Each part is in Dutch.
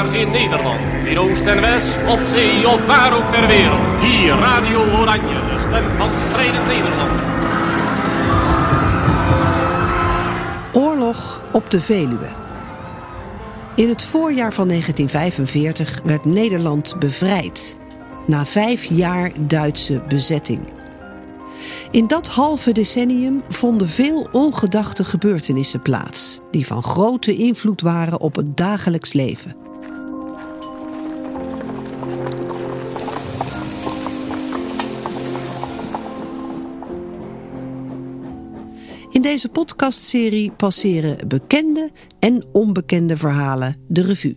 In Nederland, in Oost en West, op zee of waar ook ter wereld. Hier Radio Oranje, de stem van strijdend Nederland. Oorlog op de Veluwe. In het voorjaar van 1945 werd Nederland bevrijd. Na vijf jaar Duitse bezetting. In dat halve decennium vonden veel ongedachte gebeurtenissen plaats, die van grote invloed waren op het dagelijks leven. Deze podcastserie passeren bekende en onbekende verhalen de revue.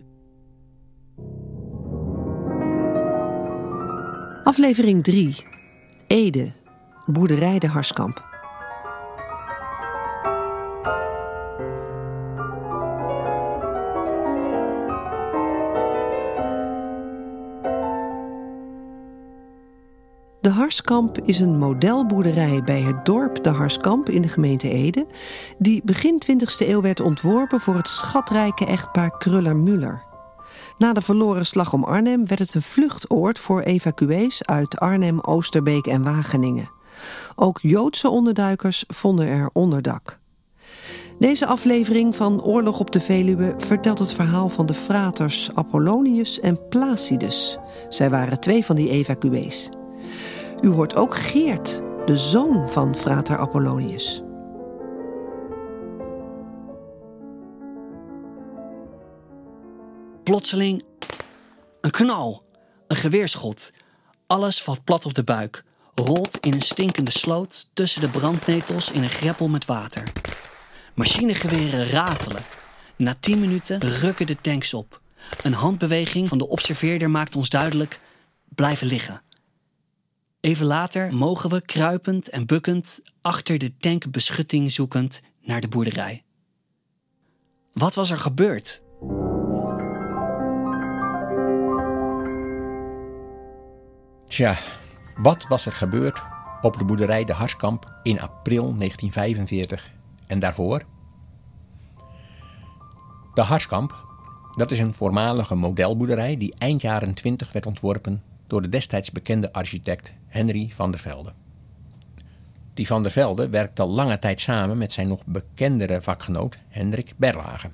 Aflevering 3. Ede, boerderij de Harskamp. De Harskamp is een modelboerderij bij het dorp De Harskamp in de gemeente Ede, die begin 20e eeuw werd ontworpen voor het schatrijke echtpaar Kruller-Müller. Na de verloren slag om Arnhem werd het een vluchtoord voor evacuees uit Arnhem, Oosterbeek en Wageningen. Ook Joodse onderduikers vonden er onderdak. Deze aflevering van Oorlog op de Veluwe vertelt het verhaal van de fraters Apollonius en Placidus. Zij waren twee van die evacuees. U hoort ook Geert, de zoon van frater Apollonius. Plotseling een knal, een geweerschot. Alles valt plat op de buik, rolt in een stinkende sloot tussen de brandnetels in een greppel met water. Machinegeweren ratelen. Na tien minuten rukken de tanks op. Een handbeweging van de observeerder maakt ons duidelijk: blijven liggen. Even later mogen we kruipend en bukkend achter de tank beschutting zoekend naar de boerderij. Wat was er gebeurd? Tja, wat was er gebeurd op de boerderij De Harskamp in april 1945 en daarvoor? De Harskamp, dat is een voormalige modelboerderij die eind jaren 20 werd ontworpen door de destijds bekende architect Henry van der Velde. Die van der Velde werkte lange tijd samen met zijn nog bekendere vakgenoot Hendrik Berlage.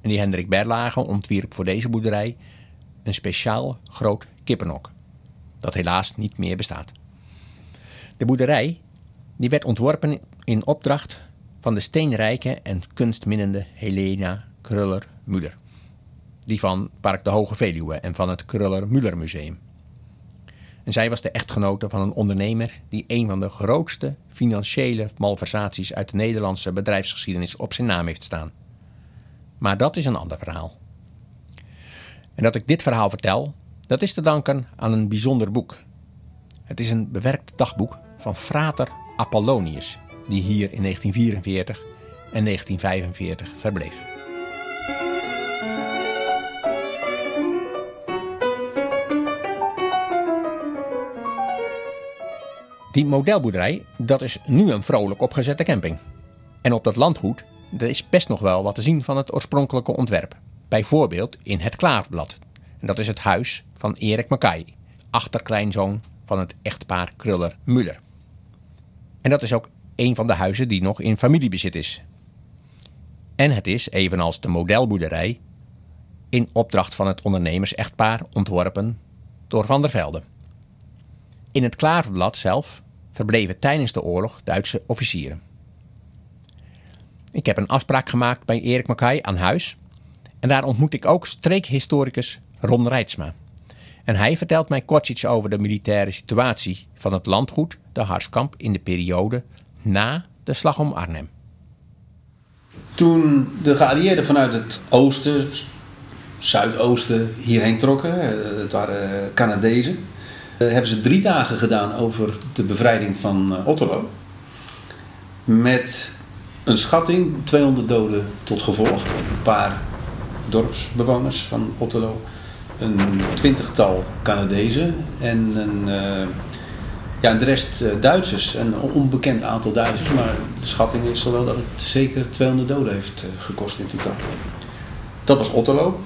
En die Hendrik Berlage ontwierp voor deze boerderij een speciaal groot kippenhok dat helaas niet meer bestaat. De boerderij die werd ontworpen in opdracht van de steenrijke en kunstminnende Helena Kruller-Müller. Die van Park de Hoge Veluwe en van het Kruller-Müller Museum. En zij was de echtgenote van een ondernemer die een van de grootste financiële malversaties uit de Nederlandse bedrijfsgeschiedenis op zijn naam heeft staan. Maar dat is een ander verhaal. En dat ik dit verhaal vertel, dat is te danken aan een bijzonder boek. Het is een bewerkt dagboek van frater Apollonius, die hier in 1944 en 1945 verbleef. Die modelboerderij, dat is nu een vrolijk opgezette camping. En op dat landgoed, er is best nog wel wat te zien van het oorspronkelijke ontwerp. Bijvoorbeeld in het Klaafblad. En dat is het huis van Erik Mackay, achterkleinzoon van het echtpaar Kruller-Müller. En dat is ook een van de huizen die nog in familiebezit is. En het is, evenals de modelboerderij, in opdracht van het ondernemers-echtpaar ontworpen door Van der Velde. In het Klaverblad zelf verbleven tijdens de oorlog Duitse officieren. Ik heb een afspraak gemaakt bij Erik Mackay aan huis en daar ontmoet ik ook streekhistoricus Ron Rijtsma. En hij vertelt mij kort iets over de militaire situatie van het landgoed, de Harskamp, in de periode na de slag om Arnhem. Toen de geallieerden vanuit het oosten, zuidoosten hierheen trokken, eh, het waren Canadezen, eh, hebben ze drie dagen gedaan over de bevrijding van eh, Otterlo. Met een schatting 200 doden tot gevolg. Een paar dorpsbewoners van Otterlo een twintigtal Canadezen en een, uh, ja, de rest Duitsers. Een onbekend aantal Duitsers, maar de schatting is zowel dat het zeker 200 doden heeft gekost in totaal. Dat was Otterlo.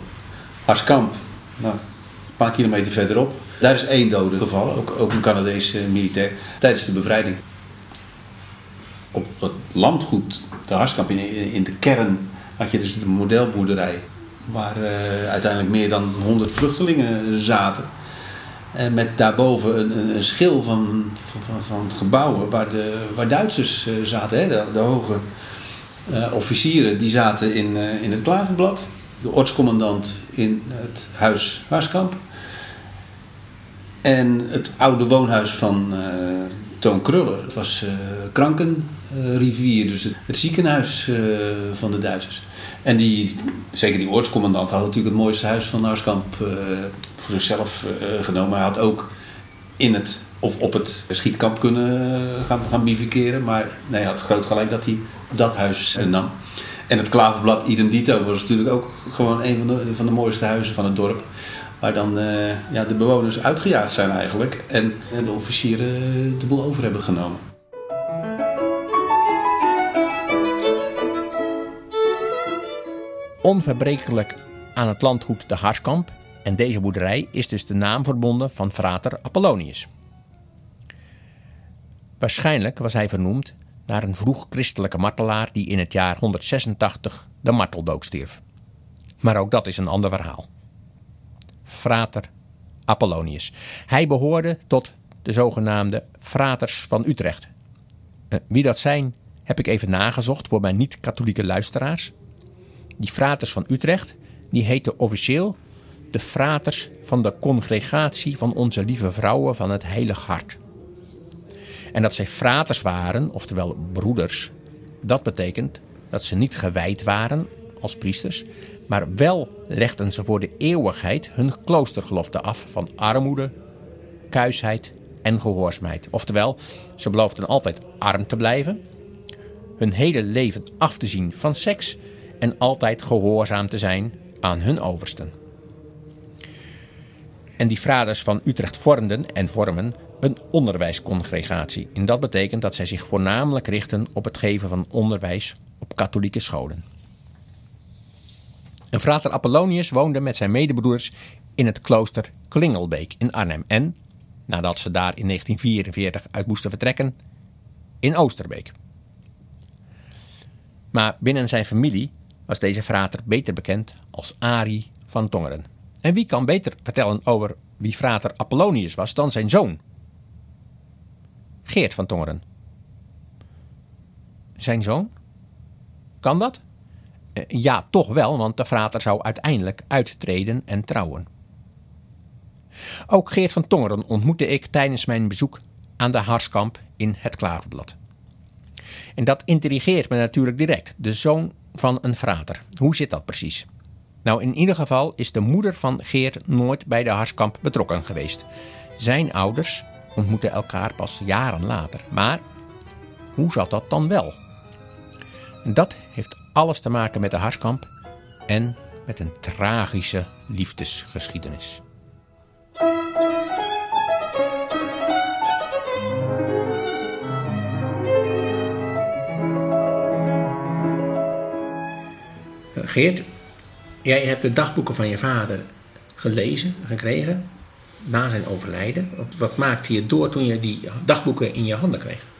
Harskamp, nou, een paar kilometer verderop. Daar is één dode gevallen, ook, ook een Canadees militair, tijdens de bevrijding. Op het landgoed, de Harskamp, in, in de kern had je dus de modelboerderij. Waar uh, uiteindelijk meer dan 100 vluchtelingen zaten. En met daarboven een, een, schil van, van, van het gebouwen waar, de, waar Duitsers uh, zaten. Hè? De, de hoge officieren die zaten in, in het Klaverblad. De ortscommandant in het huis Harskamp. En het oude woonhuis van Toon Kruller. Het was Krankenrivier, dus het, ziekenhuis van de Duitsers. En die, zeker die oortscommandant had natuurlijk het mooiste huis van Narskamp voor zichzelf genomen. Hij had ook in het, of op het schietkamp kunnen gaan, gaan bivakeren. Maar hij had groot gelijk dat hij dat huis nam. En het Klaverblad idem dito was natuurlijk ook gewoon een van de, van de mooiste huizen van het dorp. Waar dan ja, de bewoners uitgejaagd zijn eigenlijk. En de officieren de boel over hebben genomen. Onverbrekelijk aan het landgoed de Harskamp en deze boerderij is dus de naam verbonden van frater Apollonius. Waarschijnlijk was hij vernoemd naar een vroeg christelijke martelaar die in het jaar 186 de marteldood stierf. Maar ook dat is een ander verhaal. Frater Apollonius. Hij behoorde tot de zogenaamde fraters van Utrecht. Eh, wie dat zijn, heb ik even nagezocht voor mijn niet-katholieke luisteraars. Die fraters van Utrecht, die heten officieel de fraters van de congregatie van onze lieve vrouwen van het Heilig Hart. En dat zij fraters waren, oftewel broeders, dat betekent dat ze niet gewijd waren als priesters, maar wel legden ze voor de eeuwigheid hun kloostergelofte af van armoede, kuisheid en gehoorzaamheid. Oftewel, ze beloofden altijd arm te blijven, hun hele leven af te zien van seks en altijd gehoorzaam te zijn aan hun oversten. En die fraters van Utrecht vormden en vormen een onderwijscongregatie. En dat betekent dat zij zich voornamelijk richten op het geven van onderwijs op katholieke scholen. En frater Apollonius woonde met zijn medebroeders in het klooster Klingelbeek in Arnhem en, nadat ze daar in 1944 uit moesten vertrekken, in Oosterbeek. Maar binnen zijn familie was deze frater beter bekend als Ari van Tongeren. En wie kan beter vertellen over wie frater Apollonius was dan zijn zoon? Geert van Tongeren. Zijn zoon? Kan dat? Eh, ja, toch wel, want de frater zou uiteindelijk uittreden en trouwen. Ook Geert van Tongeren ontmoette ik tijdens mijn bezoek aan de Harskamp in het Klaverblad. En dat intrigeert me natuurlijk direct. De zoon van een frater. Hoe zit dat precies? Nou, in ieder geval is de moeder van Geert nooit bij de Harskamp betrokken geweest. Zijn ouders ontmoetten elkaar pas jaren later. Maar hoe zat dat dan wel? Dat heeft alles te maken met de Harskamp en met een tragische liefdesgeschiedenis. Geert, jij hebt de dagboeken van je vader gelezen, gekregen, na zijn overlijden. Wat maakte je door toen je die dagboeken in je handen kreeg?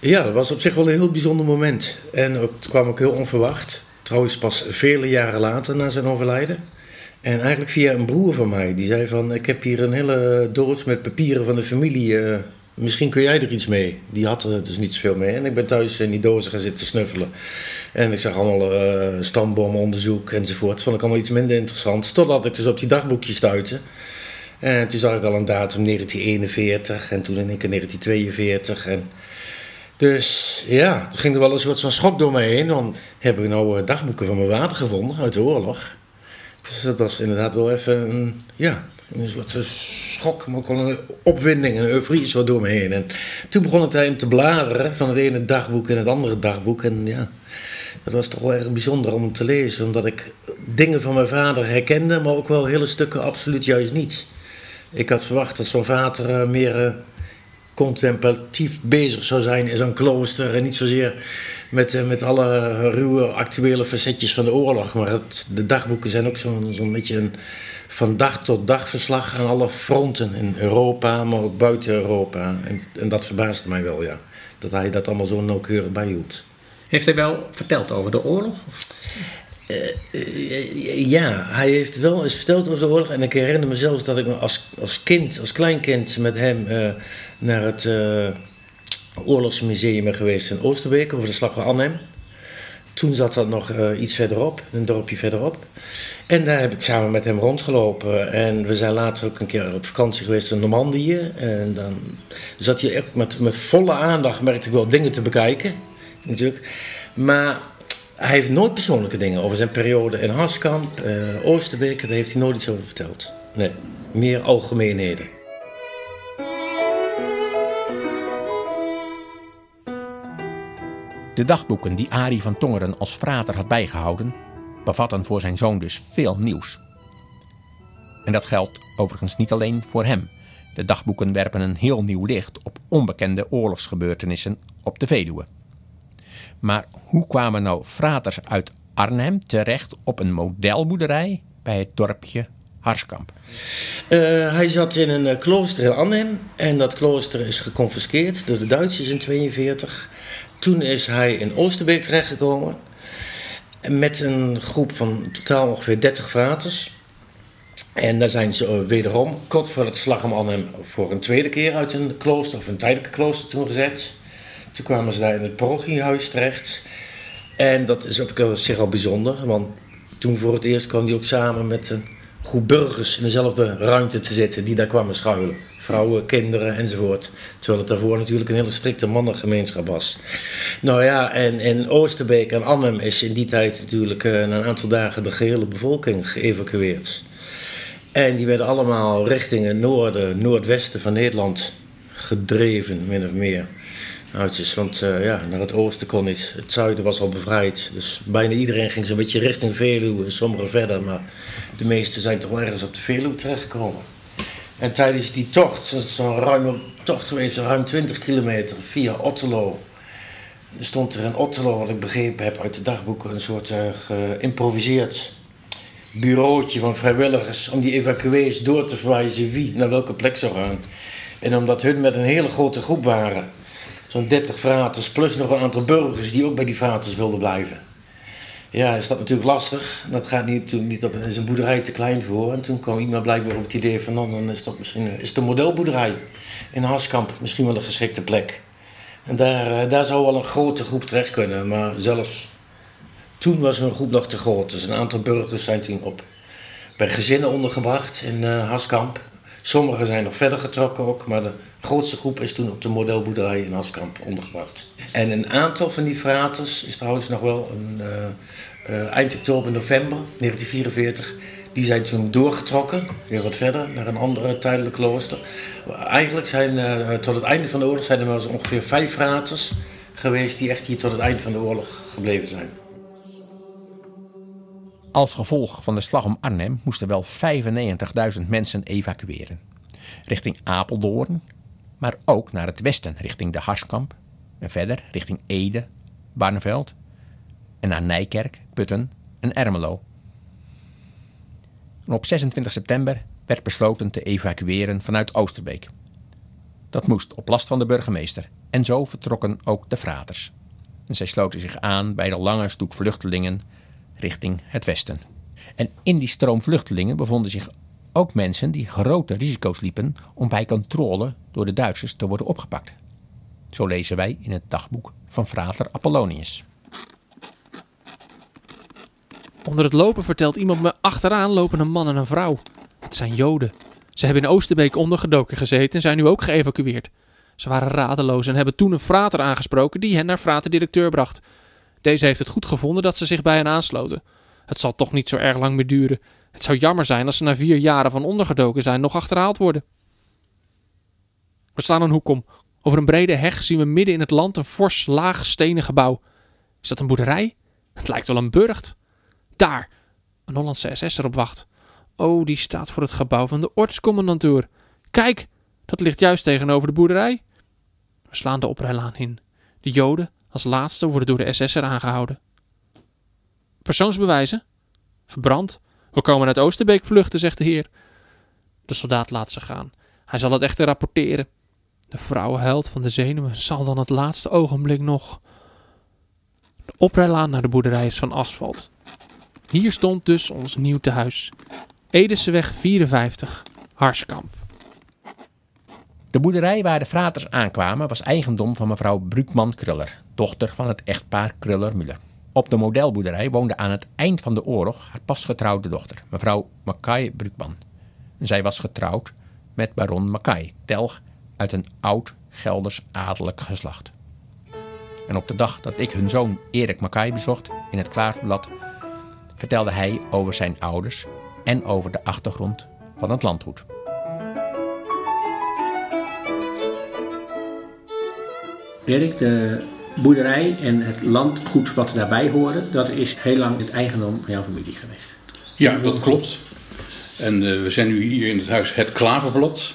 Ja, dat was op zich wel een heel bijzonder moment. En het kwam ook heel onverwacht. Trouwens pas vele jaren later na zijn overlijden. En eigenlijk via een broer van mij. Die zei van, ik heb hier een hele doos met papieren van de familie uh, misschien kun jij er iets mee. Die had er dus niet zoveel mee. En ik ben thuis in die dozen gaan zitten snuffelen. En ik zag allemaal uh, stamboomonderzoek enzovoort. Vond ik allemaal iets minder interessant. Totdat ik dus op die dagboekjes stuitte. En toen zag ik al een datum 1941 en toen in ik 1942. En dus ja, toen ging er wel een soort van schok door me heen. Dan heb ik nou eh, dagboeken van mijn vader gevonden uit de oorlog. Dus dat was inderdaad wel even een, ja, een soort schok, maar ook een opwinding, een euforie zo door me heen. En toen begon ik daarin te bladeren van het ene dagboek in het andere dagboek. En ja, dat was toch wel erg bijzonder om te lezen, omdat ik dingen van mijn vader herkende, maar ook wel hele stukken absoluut juist niet. Ik had verwacht dat zo'n vader eh, meer eh, contemplatief bezig zou zijn in zo'n klooster en niet zozeer met, eh, met alle ruwe actuele facetjes van de oorlog. Maar het, de dagboeken zijn ook zo'n zo'n beetje een van dag tot dag verslag aan alle fronten in Europa, maar ook buiten Europa. En, en dat verbaasde mij wel, ja. Dat hij dat allemaal zo nauwkeurig bijhield. Heeft hij wel verteld over de oorlog? Uh, ja, hij heeft wel eens verteld over de oorlog. En ik herinner me zelfs dat ik als, als kind, als kleinkind, met hem uh, naar het uh, Oorlogsmuseum geweest in Oosterbeek over de slag van Arnhem. Toen zat dat nog iets verderop, een dorpje verderop. En daar heb ik samen met hem rondgelopen. En we zijn later ook een keer op vakantie geweest in Normandië. En dan zat hij echt met, met volle aandacht, merkte ik wel, dingen te bekijken. Natuurlijk. Maar hij heeft nooit persoonlijke dingen over zijn periode in Harskamp, uh, Oosterbeek. Daar heeft hij nooit iets over verteld. Nee, meer algemeenheden. De dagboeken die Arie van Tongeren als frater had bijgehouden, bevatten voor zijn zoon dus veel nieuws. En dat geldt overigens niet alleen voor hem. De dagboeken werpen een heel nieuw licht op onbekende oorlogsgebeurtenissen op de Veluwe. Maar hoe kwamen nou fraters uit Arnhem terecht op een modelboerderij bij het dorpje Harskamp? Uh, hij zat in een klooster in Arnhem en dat klooster is geconfiskeerd door de Duitsers in 1942. Toen is hij in Oosterbeek terechtgekomen met een groep van totaal ongeveer 30 fraters. En daar zijn ze wederom, kort voor het slag voor een tweede keer uit een klooster of een tijdelijke klooster toen gezet. Toen kwamen ze daar in het parochiehuis terecht. En dat is op zich al bijzonder, want toen voor het eerst kwam hij ook samen met een groep burgers in dezelfde ruimte te zitten die daar kwamen schuilen. Vrouwen, kinderen enzovoort. Terwijl het daarvoor natuurlijk een hele strikte mannengemeenschap was. Nou ja, en in Oosterbeek en Arnhem is in die tijd natuurlijk na een aantal dagen de gehele bevolking geëvacueerd. En die werden allemaal richting het noorden, noordwesten van Nederland gedreven, min of meer. Uitjes, want uh, ja, naar het oosten kon niet. Het zuiden was al bevrijd. Dus bijna iedereen ging zo'n beetje richting Veluwe. Sommigen verder, maar de meesten zijn toch wel ergens op de Veluwe terechtgekomen. En tijdens die tocht, zo'n ruime tocht geweest, ruim 20 kilometer via Otterlo. stond er in Otterlo, wat ik begrepen heb uit de dagboeken, een soort uh, geïmproviseerd bureautje van vrijwilligers om die evacuees door te verwijzen wie naar welke plek zou gaan. En omdat hun met een hele grote groep waren, zo'n 30 fraters plus nog een aantal burgers die ook bij die fraters wilden blijven. Ja, is dat natuurlijk lastig. Dat gaat niet, niet op, is een boerderij te klein voor. En toen kwam iemand blijkbaar op het idee van, nou, dan is dat misschien is de modelboerderij in Harskamp misschien wel een geschikte plek. En daar, daar zou wel een grote groep terecht kunnen, maar zelfs toen was hun groep nog te groot. Dus een aantal burgers zijn toen op bij gezinnen ondergebracht in uh, Haskamp. Sommigen zijn nog verder getrokken ook, maar de grootste groep is toen op de modelboerderij in Haskamp ondergebracht. En een aantal van die fraters is trouwens nog wel een, uh, uh, eind oktober, november 1944. Die zijn toen doorgetrokken, weer wat verder, naar een andere tijdelijk klooster. Eigenlijk zijn uh, tot het einde van de oorlog zijn er wel eens ongeveer vijf fraters geweest die echt hier tot het einde van de oorlog gebleven zijn. Als gevolg van de slag om Arnhem moesten wel 95.000 mensen evacueren. Richting Apeldoorn, maar ook naar het westen richting de Harskamp en verder richting Ede, Barneveld en naar Nijkerk, Putten en Ermelo. Op 26 september werd besloten te evacueren vanuit Oosterbeek. Dat moest op last van de burgemeester en zo vertrokken ook de fraters. En zij sloten zich aan bij de lange stoet vluchtelingen richting het westen. En in die stroom vluchtelingen bevonden zich ook mensen die grote risico's liepen om bij controle door de Duitsers te worden opgepakt. Zo lezen wij in het dagboek van frater Apollonius. Onder het lopen vertelt iemand me achteraan lopen een man en een vrouw. Het zijn Joden. Ze hebben in Oosterbeek ondergedoken gezeten en zijn nu ook geëvacueerd. Ze waren radeloos en hebben toen een frater aangesproken die hen naar frater-directeur bracht. Deze heeft het goed gevonden dat ze zich bij hen aansloten. Het zal toch niet zo erg lang meer duren. Het zou jammer zijn als ze na vier jaren van ondergedoken zijn nog achterhaald worden. We slaan een hoek om. Over een brede heg zien we midden in het land een fors, laag stenen gebouw. Is dat een boerderij? Het lijkt wel een burcht. Daar, een Hollandse SS'er op wacht. Oh, die staat voor het gebouw van de ortscommandantuur. Kijk, dat ligt juist tegenover de boerderij. We slaan de oprijlaan in. De Joden, Als laatste worden door de SS'er aangehouden. Persoonsbewijzen? Verbrand. We komen uit Oosterbeek vluchten, zegt de heer. De soldaat laat ze gaan. Hij zal het echter rapporteren. De vrouw huilt van de zenuwen. Zal dan het laatste ogenblik nog. De oprijlaan naar de boerderij is van asfalt. Hier stond dus ons nieuw tehuis. Edeseweg 54, Harskamp. De boerderij waar de fraters aankwamen was eigendom van mevrouw Brukman Kruller, dochter van het echtpaar Kruller-Muller. Op de modelboerderij woonde aan het eind van de oorlog haar pasgetrouwde dochter, mevrouw Mackay Brukman. Zij was getrouwd met baron Mackay, telg uit een oud Gelders adellijk geslacht. En op de dag dat ik hun zoon Erik Mackay bezocht in het Klaverblad, vertelde hij over zijn ouders en over de achtergrond van het landgoed. Erik, de boerderij en het landgoed wat daarbij hoorde, dat is heel lang het eigendom van jouw familie geweest. Ja, dat klopt. En uh, we zijn nu hier in het huis Het Klaverblad.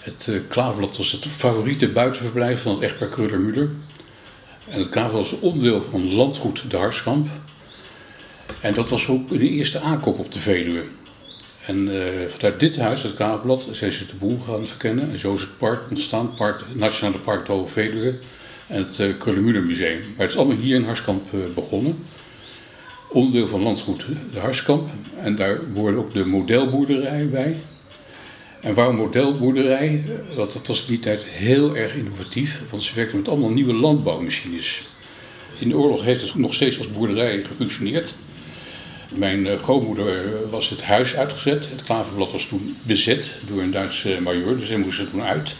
Het uh, Klaverblad was het favoriete buitenverblijf van het echtpaar Kreuler-Müller. En het Klaverblad was onderdeel van landgoed De Harskamp. En dat was ook de eerste aankoop op de Veluwe. En uh, vanuit dit huis, het Klaverblad, zijn ze de boel gaan verkennen. En zo is het park ontstaan, park, Nationale Park de Veluwe en het uh, Museum. Maar het is allemaal hier in Harskamp uh, begonnen. Onderdeel van landgoed de Harskamp. En daar hoorde ook de modelboerderij bij. En waarom modelboerderij? Want dat was in die tijd heel erg innovatief. Want ze werkten met allemaal nieuwe landbouwmachines. In de oorlog heeft het nog steeds als boerderij gefunctioneerd. Mijn grootmoeder was het huis uitgezet. Het klaverblad was toen bezet door een Duitse major, dus hij moest er toen uit.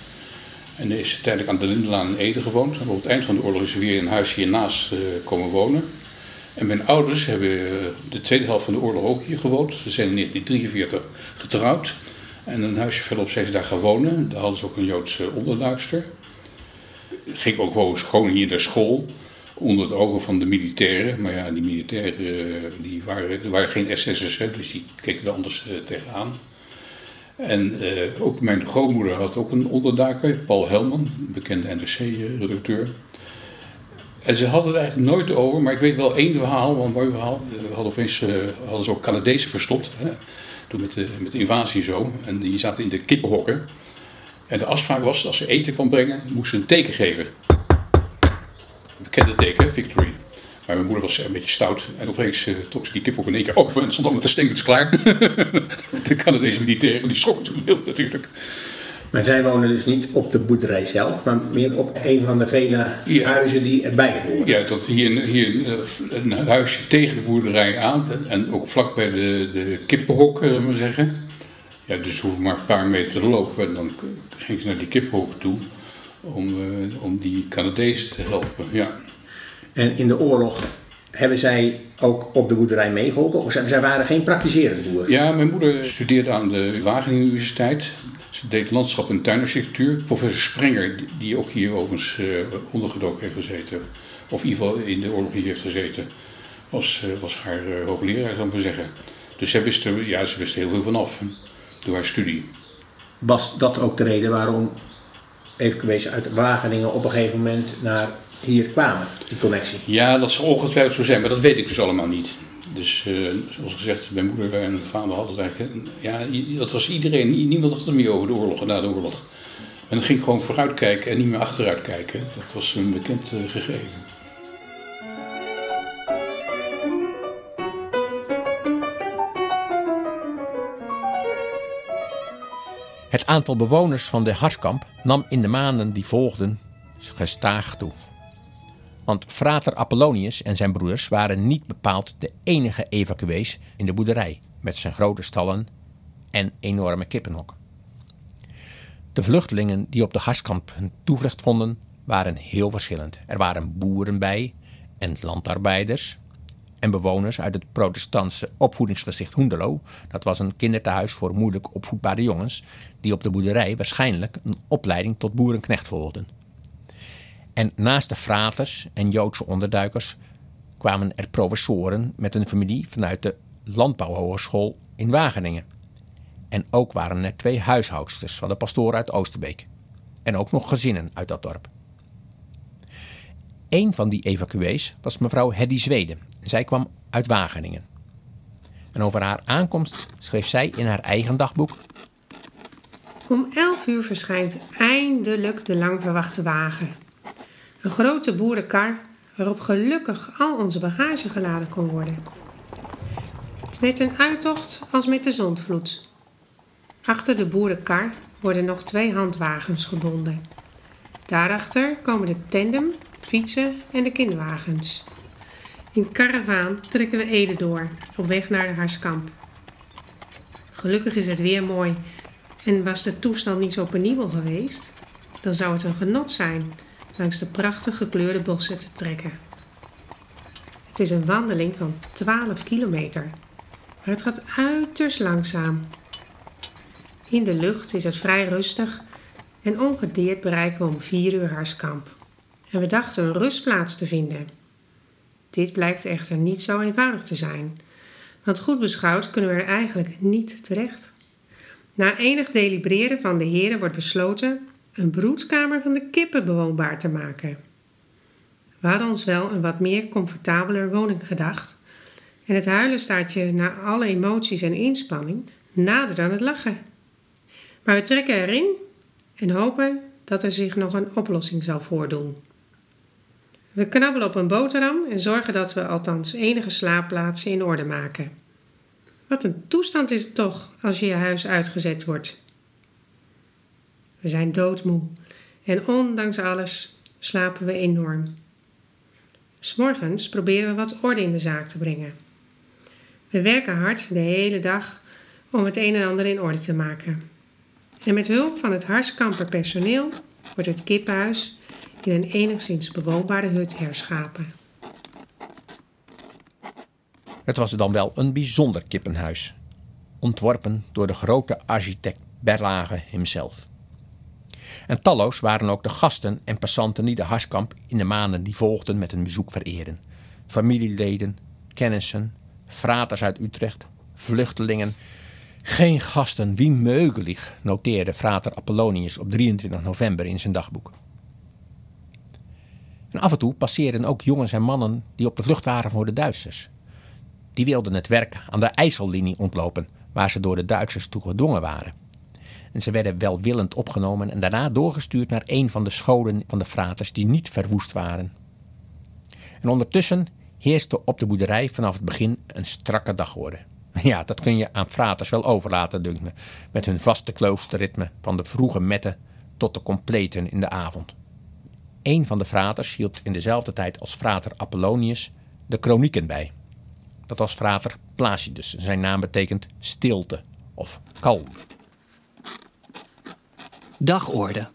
En is uiteindelijk aan de Lindelaan in Ede gewoond. En op het eind van de oorlog is weer in een huis hiernaast uh, komen wonen. En mijn ouders hebben de tweede helft van de oorlog ook hier gewoond. Ze zijn in 1943 getrouwd. En een huisje verderop zijn ze daar gaan wonen. Daar hadden ze ook een Joodse onderduikster. Ging ook gewoon hier naar school. Onder de ogen van de militairen. Maar ja, die militairen die waren, waren geen SS'ers, dus die keken er anders tegenaan. En uh, ook mijn grootmoeder had ook een onderduiker, Paul Helman, bekende NRC-redacteur. En ze hadden het eigenlijk nooit over, maar ik weet wel één verhaal, een mooi verhaal. We hadden opeens uh, hadden ze ook Canadezen verstopt, hè, toen met de, met de invasie zo. En die zaten in de kippenhokken. En de afspraak was, als ze eten kwam brengen, moesten ze een teken geven. Bekende teken, Victory. Maar mijn moeder was een beetje stout. En opeens uh, trok ze die kip ook in één keer open en stond al met de stenkens klaar. de Canadese militairen, die schrokken toen heel natuurlijk. Maar zij wonen dus niet op de boerderij zelf, maar meer op een van de vele ja. huizen die erbij horen. Ja, dat hier, hier een huisje tegen de boerderij aan en ook vlak bij de, de kippenhok, zullen we zeggen. Ja, dus hoef maar een paar meter te lopen en dan ging ze naar die kippenhok toe om, uh, om die Canadezen te helpen. Ja. En in de oorlog hebben zij ook op de boerderij meegeholpen? Of zij waren geen praktiserende boeren? Ja, mijn moeder studeerde aan de Wageningen Universiteit. Ze deed landschap en tuinarchitectuur. Professor Sprenger, die ook hier overigens uh, ondergedoken heeft gezeten, of in ieder geval in de oorlog hier heeft gezeten, was, uh, was haar uh, hoogleraar, zou ik maar zeggen. Dus zij wist er, ja, ze wist er heel veel vanaf door haar studie. Was dat ook de reden waarom evacuees uit Wageningen op een gegeven moment naar hier kwamen, die connectie? Ja, dat zal ongetwijfeld zo zijn, maar dat weet ik dus allemaal niet. Dus uh, zoals gezegd, mijn moeder en mijn vader hadden het eigenlijk... Ja, dat was iedereen, niemand had het meer over de oorlog en na de oorlog. En dan ging gewoon vooruit kijken en niet meer achteruit kijken. Dat was een bekend uh, gegeven. Het aantal bewoners van de Harskamp nam in de maanden die volgden gestaag toe. Want frater Apollonius en zijn broers waren niet bepaald de enige evacuees in de boerderij, met zijn grote stallen en enorme kippenhokken. De vluchtelingen die op de Harskamp hun toevlucht vonden, waren heel verschillend. Er waren boeren bij en landarbeiders en bewoners uit het protestantse opvoedingsgezicht Hoendelo. Dat was een kinderthuis voor moeilijk opvoedbare jongens die op de boerderij waarschijnlijk een opleiding tot boerenknecht volgden. En naast de fraters en Joodse onderduikers kwamen er professoren met een familie vanuit de Landbouwhogeschool in Wageningen. En ook waren er twee huishoudsters van de pastoor uit Oosterbeek. En ook nog gezinnen uit dat dorp. Een van die evacuees was mevrouw Heddy Zweden. Zij kwam uit Wageningen. En over haar aankomst schreef zij in haar eigen dagboek. Om 11 uur verschijnt eindelijk de lang verwachte wagen. Een grote boerenkar waarop gelukkig al onze bagage geladen kon worden. Het werd een uittocht als met de zondvloed. Achter de boerenkar worden nog twee handwagens gebonden. Daarachter komen de tandem, fietsen en de kinderwagens. In karavaan trekken we Ede door, op weg naar de Harskamp. Gelukkig is het weer mooi en was de toestand niet zo penibel geweest, dan zou het een genot zijn langs de prachtig gekleurde bossen te trekken. Het is een wandeling van 12 kilometer, maar het gaat uiterst langzaam. In de lucht is het vrij rustig en ongedeerd bereiken we om 4 uur Harskamp. En we dachten een rustplaats te vinden. Dit blijkt echter niet zo eenvoudig te zijn, want goed beschouwd kunnen we er eigenlijk niet terecht. Na enig delibereren van de heren wordt besloten een broedkamer van de kippen bewoonbaar te maken. We hadden ons wel een wat meer comfortabeler woning gedacht en het huilen staat je na alle emoties en inspanning nader dan het lachen. Maar we trekken erin en hopen dat er zich nog een oplossing zal voordoen. We knabbelen op een boterham en zorgen dat we althans enige slaapplaatsen in orde maken. Wat een toestand is het toch als je je huis uitgezet wordt. We zijn doodmoe en ondanks alles slapen we enorm. S'morgens proberen we wat orde in de zaak te brengen. We werken hard de hele dag om het een en ander in orde te maken. En met hulp van het Harskamper personeel wordt het kippenhuis in een enigszins bewoonbare hut herschapen. Het was dan wel een bijzonder kippenhuis, ontworpen door de grote architect Berlage hemzelf. En talloos waren ook de gasten en passanten die de Harskamp in de maanden die volgden met een bezoek vereerden. Familieleden, kennissen, fraters uit Utrecht, vluchtelingen. Geen gasten, wie meugelig, noteerde frater Apollonius op 23 november in zijn dagboek. En af en toe passeerden ook jongens en mannen die op de vlucht waren voor de Duitsers. Die wilden het werk aan de IJssellinie ontlopen, waar ze door de Duitsers toe gedwongen waren. En ze werden welwillend opgenomen en daarna doorgestuurd naar een van de scholen van de fraters die niet verwoest waren. En ondertussen heerste op de boerderij vanaf het begin een strakke dagorde. Ja, dat kun je aan fraters wel overlaten, dunkt me, met hun vaste kloosterritme van de vroege metten tot de completen in de avond. Een van de fraters hield in dezelfde tijd als frater Apollonius de kronieken bij. Dat was frater Placidus. Zijn naam betekent stilte of kalm. Dagorde.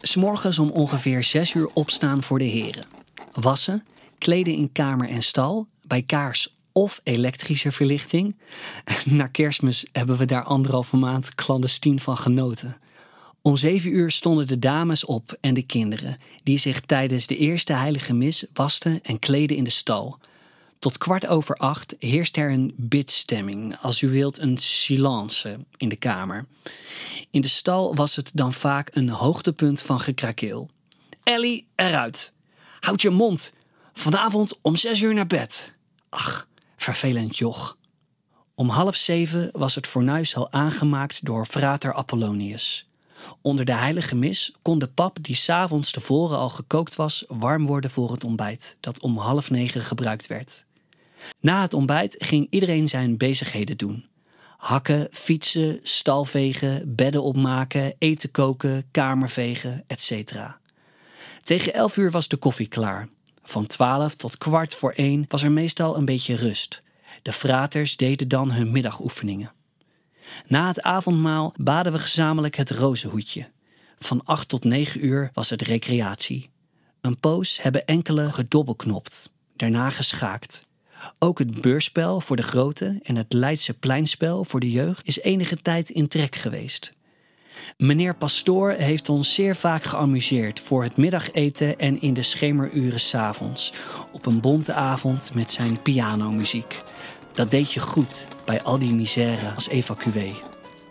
S'morgens om ongeveer 6 uur opstaan voor de heren. Wassen, kleden in kamer en stal, bij kaars of elektrische verlichting. Na kerstmis hebben we daar anderhalve maand clandestien van genoten. Om zeven uur stonden de dames op en de kinderen, die zich tijdens de eerste heilige mis wasten en kleden in de stal. Tot kwart over acht heerst er een bidstemming, als u wilt een silence in de kamer. In de stal was het dan vaak een hoogtepunt van gekrakeel. Ellie, eruit. Houd je mond. Vanavond om zes uur naar bed. Ach, vervelend joch. Om half zeven was het fornuis al aangemaakt door frater Apollonius. Onder de heilige mis kon de pap die s'avonds tevoren al gekookt was warm worden voor het ontbijt, dat om half negen gebruikt werd. Na het ontbijt ging iedereen zijn bezigheden doen. Hakken, fietsen, stalvegen, bedden opmaken, eten koken, kamervegen, etc. Tegen elf uur was de koffie klaar. Van twaalf tot kwart voor één was er meestal een beetje rust. De fraters deden dan hun middagoefeningen. Na het avondmaal baden we gezamenlijk het rozenhoedje. Van acht tot negen uur was het recreatie. Een poos hebben enkele gedobbelknopt, daarna geschaakt. Ook het beurspel voor de grote en het Leidse pleinspel voor de jeugd is enige tijd in trek geweest. Meneer Pastoor heeft ons zeer vaak geamuseerd voor het middageten en in de schemeruren s'avonds, op een bonte avond met zijn pianomuziek. Dat deed je goed bij al die misère als evacuee.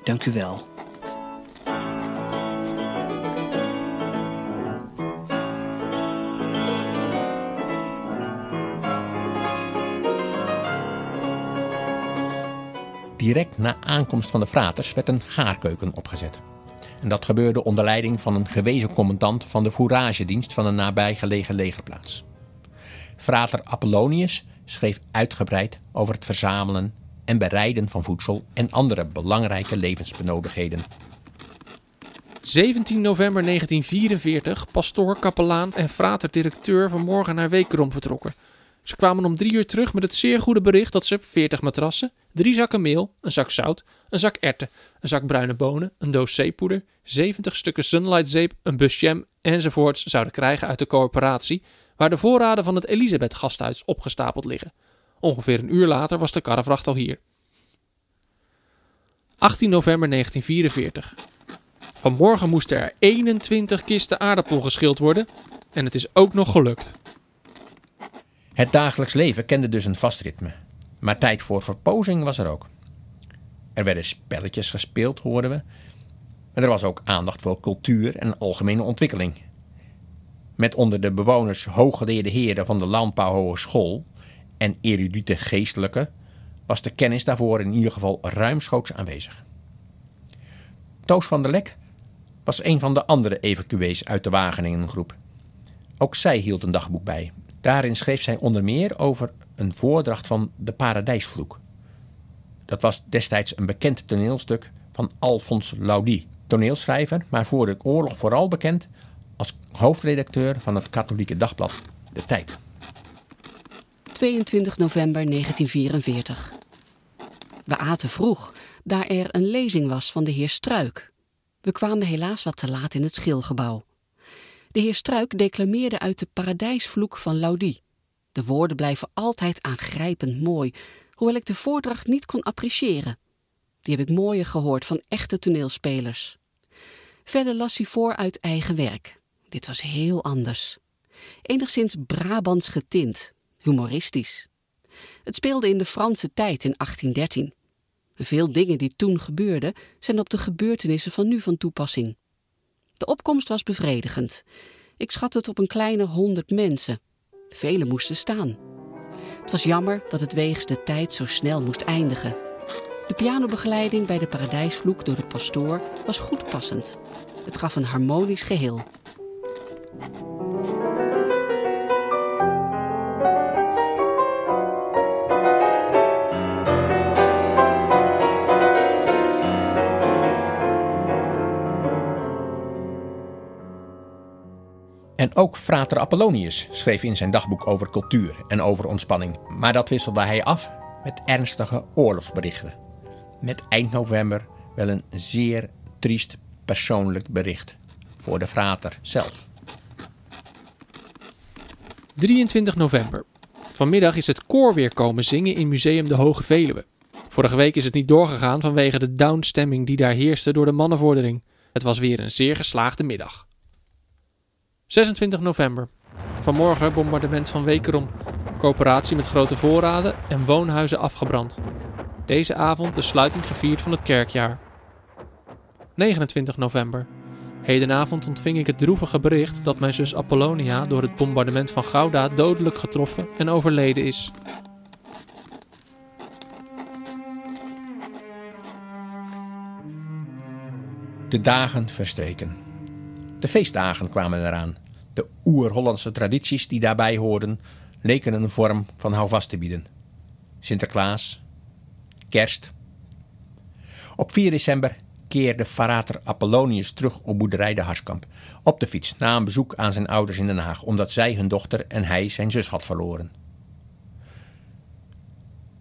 Dank u wel. Direct na aankomst van de fraters werd een gaarkeuken opgezet. En dat gebeurde onder leiding van een gewezen commandant van de fouragedienst van een nabijgelegen legerplaats. Frater Apollonius schreef uitgebreid over het verzamelen en bereiden van voedsel en andere belangrijke levensbenodigheden. 17 november 1944, pastoor, kapelaan en frater-directeur vanmorgen naar Wekerom vertrokken. Ze kwamen om drie uur terug met het zeer goede bericht dat ze 40 matrassen, drie zakken meel, een zak zout, een zak erten, een zak bruine bonen, een doos zeepoeder, 70 stukken sunlightzeep, een bus enzovoorts zouden krijgen uit de coöperatie, waar de voorraden van het Elisabeth gasthuis opgestapeld liggen. Ongeveer een uur later was de karrevracht al hier. 18 november 1944. Vanmorgen moesten er 21 kisten aardappel geschild worden en het is ook nog gelukt. Het dagelijks leven kende dus een vast ritme. Maar tijd voor verpozing was er ook. Er werden spelletjes gespeeld, hoorden we. Maar er was ook aandacht voor cultuur en algemene ontwikkeling. Met onder de bewoners hooggeleerde heren van de Landbouwhogeschool en erudite geestelijke was de kennis daarvoor in ieder geval ruimschoots aanwezig. Toos van der Lek was een van de andere evacuees uit de Wageningen-groep. Ook zij hield een dagboek bij. Daarin schreef zij onder meer over een voordracht van De Paradijsvloek. Dat was destijds een bekend toneelstuk van Alphonse Laudy, toneelschrijver, maar voor de oorlog vooral bekend als hoofdredacteur van het katholieke dagblad De Tijd. 22 november 1944. We aten vroeg, daar er een lezing was van de heer Struik. We kwamen helaas wat te laat in het schilgebouw. De heer Struik declameerde uit de paradijsvloek van Laudy. De woorden blijven altijd aangrijpend mooi, hoewel ik de voordracht niet kon appreciëren. Die heb ik mooier gehoord van echte toneelspelers. Verder las hij voor uit eigen werk. Dit was heel anders. Enigszins Brabants getint, humoristisch. Het speelde in de Franse tijd in 1813. Veel dingen die toen gebeurden zijn op de gebeurtenissen van nu van toepassing. De opkomst was bevredigend. Ik schat het op een kleine honderd mensen. Velen moesten staan. Het was jammer dat het wegens de tijd zo snel moest eindigen. De pianobegeleiding bij de Paradijsvloek door de pastoor was goed passend. Het gaf een harmonisch geheel. En ook frater Apollonius schreef in zijn dagboek over cultuur en over ontspanning. Maar dat wisselde hij af met ernstige oorlogsberichten. Met eind november wel een zeer triest persoonlijk bericht voor de frater zelf. 23 november. Vanmiddag is het koor weer komen zingen in Museum de Hoge Veluwe. Vorige week is het niet doorgegaan vanwege de downstemming die daar heerste door de mannenvordering. Het was weer een zeer geslaagde middag. 26 november. Vanmorgen bombardement van Wekerom. Coöperatie met grote voorraden en woonhuizen afgebrand. Deze avond de sluiting gevierd van het kerkjaar. 29 november. Hedenavond ontving ik het droevige bericht dat mijn zus Apollonia door het bombardement van Gouda dodelijk getroffen en overleden is. De dagen verstreken. De feestdagen kwamen eraan. De oer-Hollandse tradities die daarbij hoorden, leken een vorm van houvast te bieden. Sinterklaas, kerst. Op 4 december keerde Farater Apollonius terug op boerderij de Harskamp. Op de fiets na een bezoek aan zijn ouders in Den Haag, omdat zij hun dochter en hij zijn zus had verloren.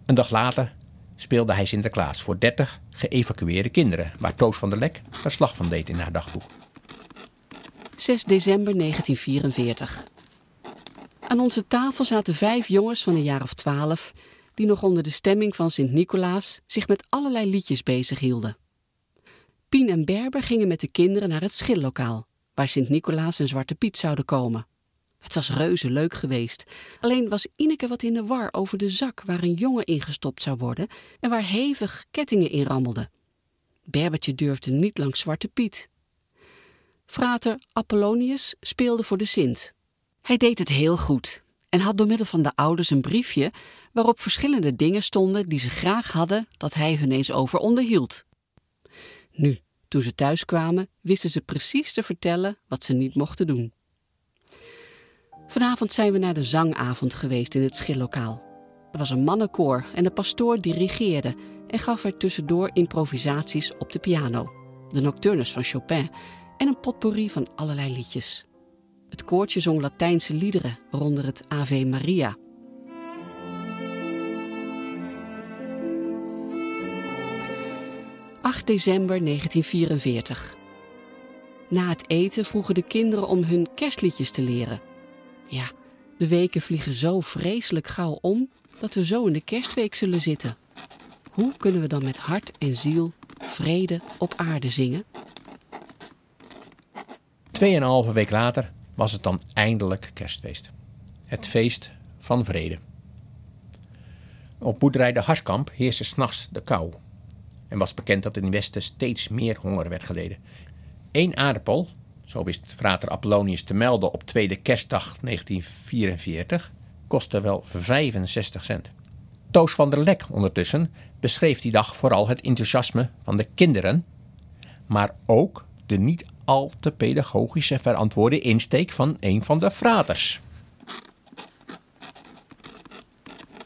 Een dag later speelde hij Sinterklaas voor 30 geëvacueerde kinderen, waar Toos van der Lek verslag van deed in haar dagboek. 6 december 1944. Aan onze tafel zaten vijf jongens van een jaar of twaalf, die nog onder de stemming van Sint-Nicolaas zich met allerlei liedjes bezighielden. Pien en Berber gingen met de kinderen naar het schillokaal, waar Sint-Nicolaas en Zwarte Piet zouden komen. Het was reuze leuk geweest. Alleen was Ineke wat in de war over de zak waar een jongen ingestopt zou worden en waar hevig kettingen in rammelden. Berbertje durfde niet langs Zwarte Piet. Frater Apollonius speelde voor de Sint. Hij deed het heel goed en had door middel van de ouders een briefje waarop verschillende dingen stonden die ze graag hadden dat hij hun eens over onderhield. Nu, toen ze thuis kwamen, wisten ze precies te vertellen wat ze niet mochten doen. Vanavond zijn we naar de zangavond geweest in het schillokaal. Er was een mannenkoor en de pastoor dirigeerde en gaf er tussendoor improvisaties op de piano, de nocturnes van Chopin en een potpourri van allerlei liedjes. Het koortje zong Latijnse liederen, waaronder het Ave Maria. ...8 december 1944. Na het eten vroegen de kinderen om hun kerstliedjes te leren. Ja, de weken vliegen zo vreselijk gauw om... ...dat we zo in de kerstweek zullen zitten. Hoe kunnen we dan met hart en ziel vrede op aarde zingen? Tweeënhalve week later was het dan eindelijk kerstfeest. Het feest van vrede. Op boerderij de Harskamp heerste s'nachts de kou. En was bekend dat in het Westen steeds meer honger werd geleden. Eén aardappel, zo wist frater Apollonius te melden op tweede kerstdag 1944, kostte wel 65 cent. Toos van der Lek ondertussen beschreef die dag vooral het enthousiasme van de kinderen, maar ook de niet al te pedagogische verantwoorde insteek van een van de fraters.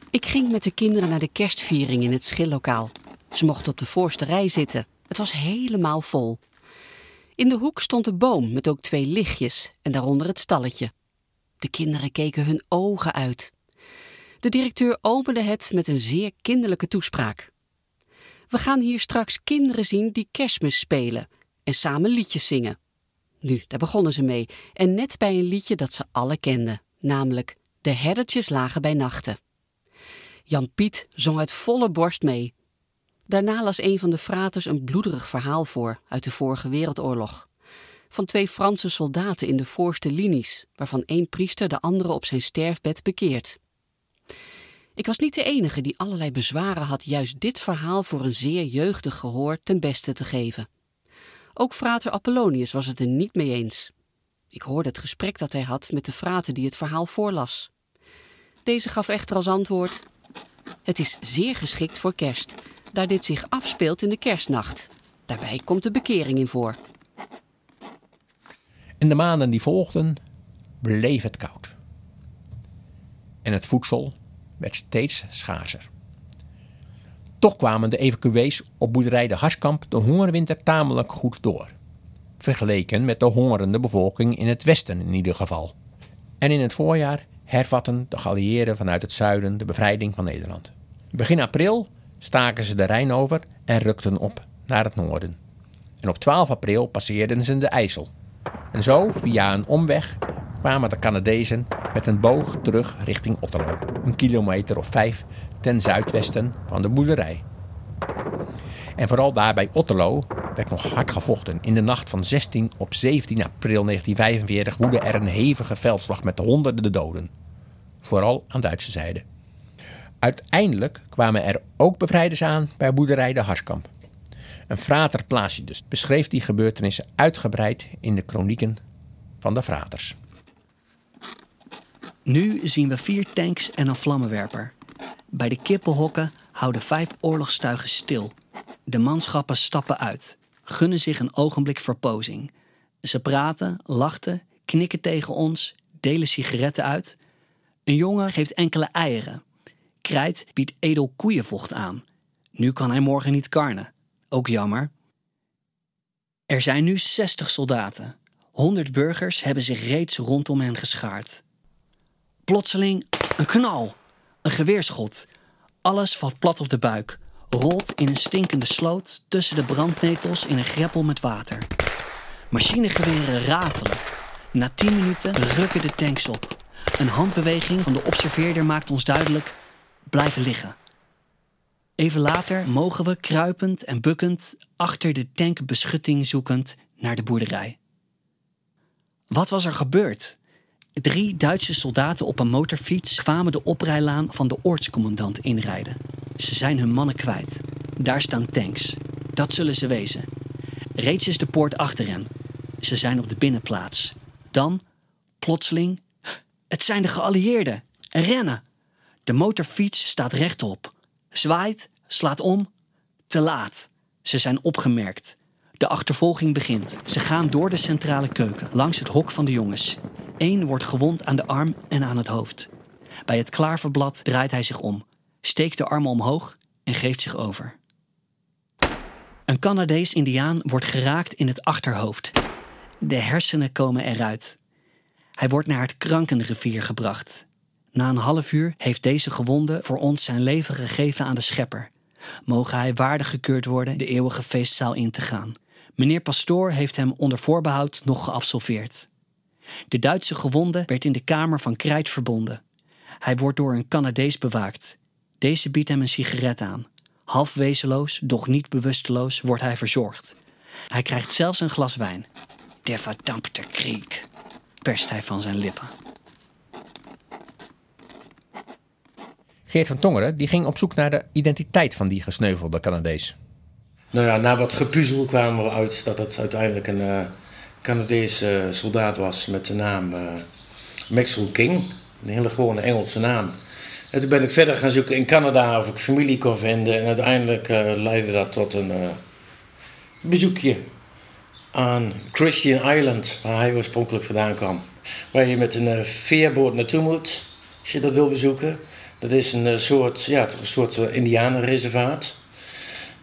Ik ging met de kinderen naar de kerstviering in het schillokaal. Ze mochten op de voorste rij zitten. Het was helemaal vol. In de hoek stond de boom met ook twee lichtjes en daaronder het stalletje. De kinderen keken hun ogen uit. De directeur opende het met een zeer kinderlijke toespraak. We gaan hier straks kinderen zien die kerstmis spelen en samen liedjes zingen. Nu, daar begonnen ze mee, en net bij een liedje dat ze alle kenden, namelijk De herdertjes lagen bij nachten. Jan Piet zong uit volle borst mee. Daarna las een van de fraters een bloederig verhaal voor uit de vorige wereldoorlog. Van twee Franse soldaten in de voorste linies, waarvan één priester de andere op zijn sterfbed bekeert. Ik was niet de enige die allerlei bezwaren had juist dit verhaal voor een zeer jeugdig gehoor ten beste te geven. Ook frater Apollonius was het er niet mee eens. Ik hoorde het gesprek dat hij had met de frater die het verhaal voorlas. Deze gaf echter als antwoord: Het is zeer geschikt voor kerst, daar dit zich afspeelt in de kerstnacht. Daarbij komt de bekering in voor. In de maanden die volgden bleef het koud. En het voedsel werd steeds schaarser. Toch kwamen de evacuees op boerderij de Harskamp de hongerwinter tamelijk goed door. Vergeleken met de hongerende bevolking in het westen in ieder geval. En in het voorjaar hervatten de geallieerden vanuit het zuiden de bevrijding van Nederland. Begin april staken ze de Rijn over en rukten op naar het noorden. En op 12 april passeerden ze de IJssel. En zo, via een omweg, kwamen de Canadezen met een boog terug richting Otterlo, een kilometer of vijf ten zuidwesten van de boerderij. En vooral daar bij Otterlo werd nog hard gevochten. In de nacht van 16 op 17 april 1945 woedde er een hevige veldslag met honderden doden. Vooral aan Duitse zijde. Uiteindelijk kwamen er ook bevrijders aan bij boerderij de Harskamp. Een frater Placidus beschreef die gebeurtenissen uitgebreid in de kronieken van de fraters. Nu zien we vier tanks en een vlammenwerper. Bij de kippenhokken houden vijf oorlogstuigen stil. De manschappen stappen uit, gunnen zich een ogenblik verpozing. Ze praten, lachten, knikken tegen ons, delen sigaretten uit. Een jongen geeft enkele eieren. Krijt biedt edel koeienvocht aan. Nu kan hij morgen niet karnen. Ook jammer. Er zijn nu 60 soldaten. 100 burgers hebben zich reeds rondom hen geschaard. Plotseling een knal, een geweerschot. Alles valt plat op de buik, rolt in een stinkende sloot tussen de brandnetels in een greppel met water. Machinegeweren ratelen. Na 10 minuten rukken de tanks op. Een handbeweging van de observeerder maakt ons duidelijk: blijven liggen. Even later mogen we kruipend en bukkend achter de tank beschutting zoekend naar de boerderij. Wat was er gebeurd? Drie Duitse soldaten op een motorfiets kwamen de oprijlaan van de oortscommandant inrijden. Ze zijn hun mannen kwijt. Daar staan tanks. Dat zullen ze wezen. Reeds is de poort achter hen. Ze zijn op de binnenplaats. Dan, plotseling, het zijn de geallieerden. en rennen. De motorfiets staat rechtop. Zwaait, slaat om. Te laat. Ze zijn opgemerkt. De achtervolging begint. Ze gaan door de centrale keuken, langs het hok van de jongens. Eén wordt gewond aan de arm en aan het hoofd. Bij het klaverblad draait hij zich om, steekt de armen omhoog en geeft zich over. Een Canadees-Indiaan wordt geraakt in het achterhoofd. De hersenen komen eruit. Hij wordt naar het Krankenrivier gebracht. Na een half uur heeft deze gewonde voor ons zijn leven gegeven aan de schepper. Mogen hij waardig gekeurd worden de eeuwige feestzaal in te gaan. Meneer Pastoor heeft hem onder voorbehoud nog geabsolveerd. De Duitse gewonde werd in de kamer van Krijt verbonden. Hij wordt door een Canadees bewaakt. Deze biedt hem een sigaret aan. Half wezenloos, doch niet bewusteloos, wordt hij verzorgd. Hij krijgt zelfs een glas wijn. Der verdampte kriek, perst hij van zijn lippen. Geert van Tongeren die ging op zoek naar de identiteit van die gesneuvelde Canadees. Nou ja, na wat gepuzzel kwamen we uit dat het uiteindelijk een uh, Canadese uh, soldaat was met de naam uh, Maxwell King. Een hele gewone Engelse naam. En toen ben ik verder gaan zoeken in Canada of ik familie kon vinden. En uiteindelijk leidde dat tot een bezoekje aan Christian Island, waar hij oorspronkelijk vandaan kwam. Waar je met een veerboot naartoe moet, als je dat wil bezoeken. Dat is een soort, ja, een soort indianenreservaat.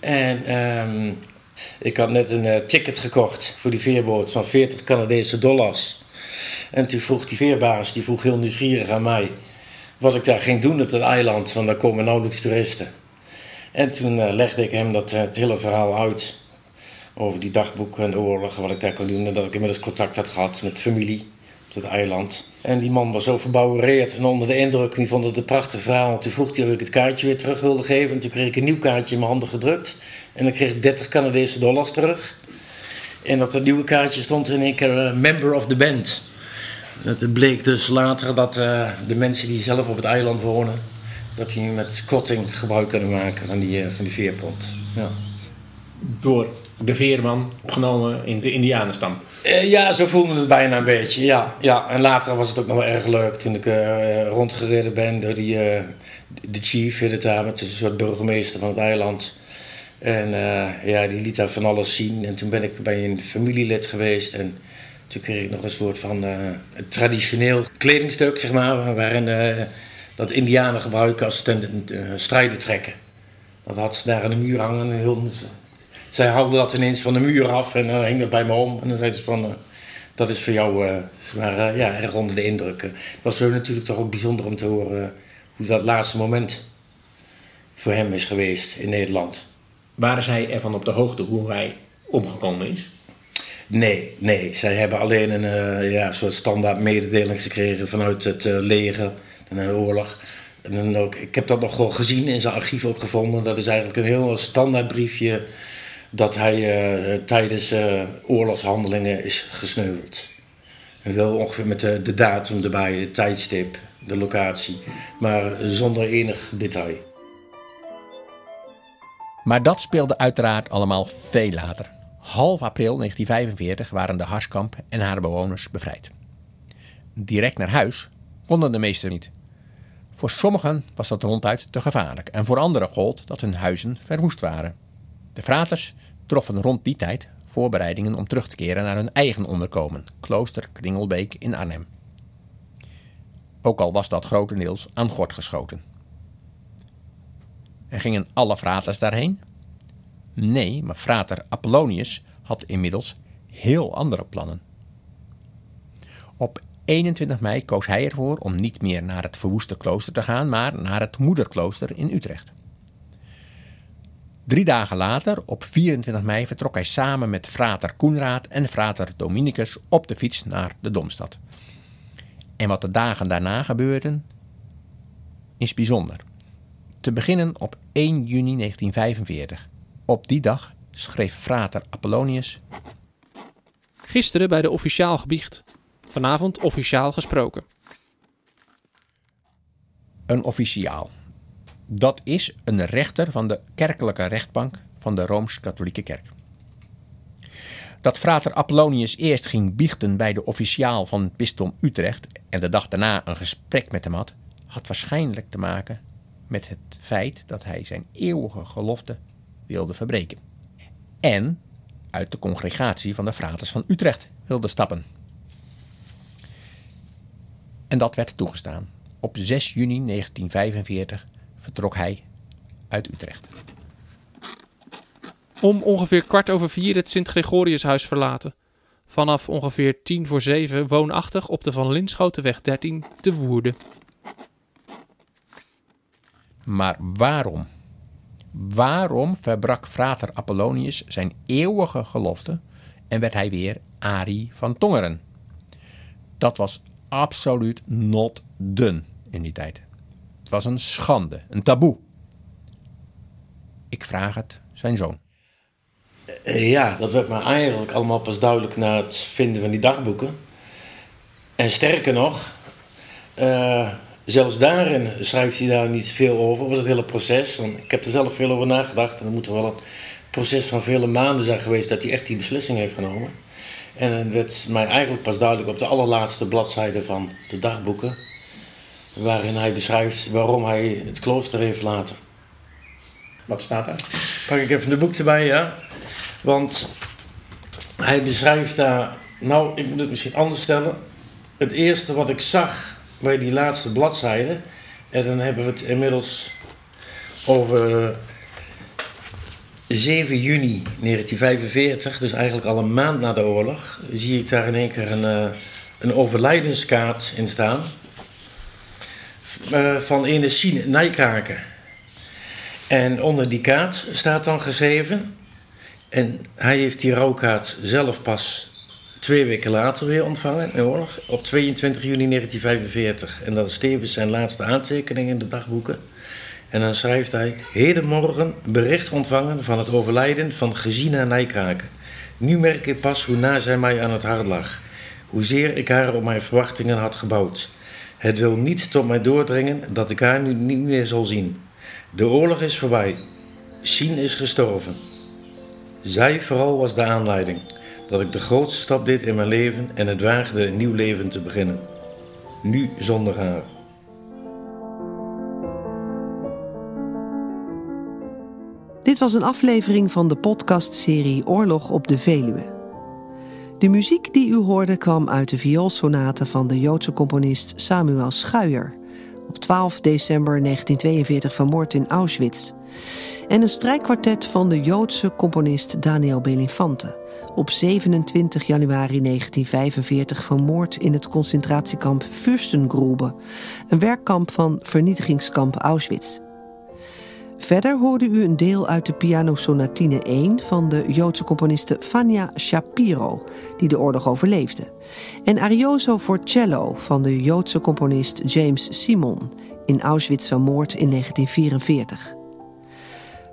En um, ik had net een uh, ticket gekocht voor die veerboot van 40 Canadese dollars. En toen vroeg die veerbaas, die vroeg heel nieuwsgierig aan mij... wat ik daar ging doen op dat eiland, want daar komen nauwelijks toeristen. En toen uh, legde ik hem dat, uh, het hele verhaal uit... over die dagboeken en de oorlog, wat ik daar kon doen... en dat ik inmiddels contact had gehad met familie dat eiland. En die man was zo verbouwereerd en onder de indruk. En die vond het een prachtig verhaal. En toen vroeg hij of ik het kaartje weer terug wilde geven. En toen kreeg ik een nieuw kaartje in mijn handen gedrukt. En dan kreeg ik 30 Canadese dollars terug. En op dat nieuwe kaartje stond in één keer uh, member of the band. Het bleek dus later dat uh, de mensen die zelf op het eiland wonen... dat die met kotting gebruik kunnen maken van die, uh, van die veerpont. Ja. Door de veerman opgenomen in de Indianenstam. Uh, ja, zo voelde het bijna een beetje. Ja, ja. En later was het ook nog wel erg leuk toen ik uh, rondgereden ben door die, uh, de chief, heet het daar, met een soort burgemeester van het eiland. En ja, die liet daar van alles zien. En toen ben ik bij een familielid geweest en toen kreeg ik nog een soort van traditioneel kledingstuk, zeg maar, waarin dat Indianen gebruiken als ze strijden trekken. Dat had ze daar aan de muur hangen. Heel, zij haalde dat ineens van de muur af en uh, hing dat bij me om. En dan zei ze van, uh, dat is voor jou, uh, maar ja, erg onder de indruk. Het was zo natuurlijk toch ook bijzonder om te horen hoe dat laatste moment voor hem is geweest in Nederland. Waren zij ervan op de hoogte hoe hij omgekomen is? Nee, nee. Zij hebben alleen een ja, soort standaard mededeling gekregen vanuit het leger en de oorlog. En dan ook, ik heb dat nog wel gezien in zijn archief ook gevonden. Dat is eigenlijk een heel standaard briefje dat hij uh, tijdens uh, oorlogshandelingen is gesneuveld. En wel ongeveer met de, de datum erbij, het tijdstip, de locatie, maar zonder enig detail. Maar dat speelde uiteraard allemaal veel later. Half april 1945 waren de Harskamp en haar bewoners bevrijd. Direct naar huis konden de meesten niet. Voor sommigen was dat ronduit te gevaarlijk en voor anderen gold dat hun huizen verwoest waren. De fraters troffen rond die tijd voorbereidingen om terug te keren naar hun eigen onderkomen, klooster Kringelbeek in Arnhem. Ook al was dat grotendeels aan gort geschoten. En gingen alle fraters daarheen? Nee, maar frater Apollonius had inmiddels heel andere plannen. Op 21 mei koos hij ervoor om niet meer naar het verwoeste klooster te gaan, maar naar het moederklooster in Utrecht. Drie dagen later, op 24 mei, vertrok hij samen met frater Koenraad en frater Dominicus op de fiets naar de Domstad. En wat de dagen daarna gebeurden, is bijzonder. Te beginnen op 1 juni 1945. Op die dag schreef frater Apollonius. Gisteren bij de officiaal gebiecht. Vanavond officiaal gesproken. Een officiaal. Dat is een rechter van de kerkelijke rechtbank van de Rooms-Katholieke Kerk. Dat frater Apollonius eerst ging biechten bij de officiaal van bisdom Utrecht en de dag daarna een gesprek met hem had, had waarschijnlijk te maken met het feit dat hij zijn eeuwige gelofte wilde verbreken. En uit de congregatie van de Fraters van Utrecht wilde stappen. En dat werd toegestaan. Op 6 juni 1945 vertrok hij uit Utrecht. Om ongeveer kwart over vier het Sint-Gregoriushuis verlaten. Vanaf ongeveer tien voor zeven woonachtig op de Van Linschotenweg 13 te Woerden. Maar waarom? Waarom verbrak frater Apollonius zijn eeuwige gelofte en werd hij weer Ari van Tongeren? Dat was absoluut not done in die tijd. Het was een schande, een taboe. Ik vraag het zijn zoon. Eh, Ja, dat werd me eigenlijk allemaal pas duidelijk na het vinden van die dagboeken. En sterker nog, eh, zelfs daarin schrijft hij daar niet veel over, over het hele proces. Want ik heb er zelf veel over nagedacht. En er moet wel een proces van vele maanden zijn geweest dat hij echt die beslissing heeft genomen. En het werd mij eigenlijk pas duidelijk op de allerlaatste bladzijde van de dagboeken. Waarin hij beschrijft waarom hij het klooster heeft verlaten. Wat staat er? Pak ik even de boek erbij, ja. Want hij beschrijft daar... Nou, ik moet het misschien anders stellen. Het eerste wat ik zag bij die laatste bladzijde... En dan hebben we het inmiddels over 7 juni 1945. Dus eigenlijk al een maand na de oorlog. Zie ik daar in één keer een, eh, een overlijdenskaart in staan. Eh, van ene Sien Nijkaken. En onder die kaart staat dan geschreven. En hij heeft die rouwkaart zelf pas twee weken later weer ontvangen in oorlog. Op 22 juni 1945. En dat is tevens zijn laatste aantekening in de dagboeken. En dan schrijft hij: Hedenmorgen bericht ontvangen van het overlijden van Gesina Nijkaken. Nu merk ik pas hoe na zij mij aan het hart lag. Hoezeer ik haar op mijn verwachtingen had gebouwd. Het wil niet tot mij doordringen dat ik haar nu niet meer zal zien. De oorlog is voorbij. Sien is gestorven. Zij vooral was de aanleiding dat ik de grootste stap deed in mijn leven en het waagde een nieuw leven te beginnen. Nu zonder haar. Dit was een aflevering van de podcastserie Oorlog op de Veluwe. De muziek die u hoorde kwam uit de vioolsonate van de Joodse componist Samuel Schuijer, op 12 december 1942 vermoord in Auschwitz, en een strijkkwartet van de Joodse componist Daniel Belinfante, op 27 januari 1945 vermoord in het concentratiekamp Fürstengrube, een werkkamp van vernietigingskamp Auschwitz. Verder hoorde u een deel uit de pianosonatine 1 van de Joodse componiste Fania Shapiro, die de oorlog overleefde. En Arioso voor cello van de Joodse componist James Simon, in Auschwitz vermoord in 1944.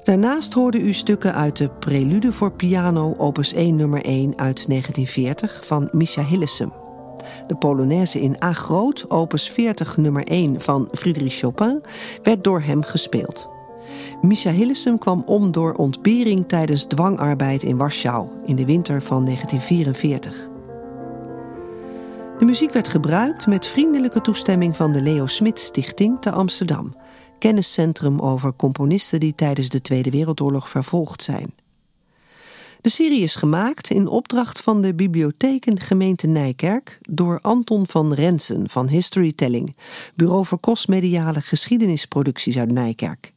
Daarnaast hoorde u stukken uit de Prelude voor piano opus 1 nummer 1 uit 1940 van Misha Hillesum. De Polonaise in A groot, opus 40 nummer 1 van Friedrich Chopin, werd door hem gespeeld. Misha Hillesum kwam om door ontbering tijdens dwangarbeid in Warschau in de winter van 1944. De muziek werd gebruikt met vriendelijke toestemming van de Leo Smit Stichting te Amsterdam, kenniscentrum over componisten die tijdens de Tweede Wereldoorlog vervolgd zijn. De serie is gemaakt in opdracht van de Bibliotheken Gemeente Nijkerk door Anton van Rensen van Historytelling, Bureau voor Kostmediale Geschiedenisproducties uit Nijkerk,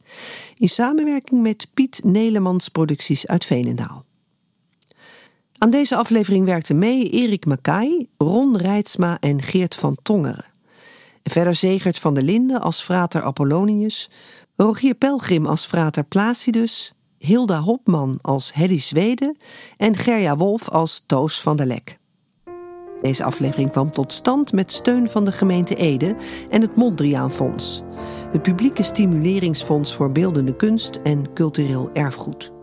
in samenwerking met Piet Nelemans Producties uit Veenendaal. Aan deze aflevering werkten mee Erik Makai, Ron Reitsma en Geert van Tongeren. Verder Zegert van der Linden als frater Apollonius, Rogier Pelgrim als frater Placidus, Hilda Hopman als Heddy Zweden en Gerja Wolf als Toos van der Lek. Deze aflevering kwam tot stand met steun van de gemeente Ede en het Mondriaan Fonds, het publieke stimuleringsfonds voor beeldende kunst en cultureel erfgoed.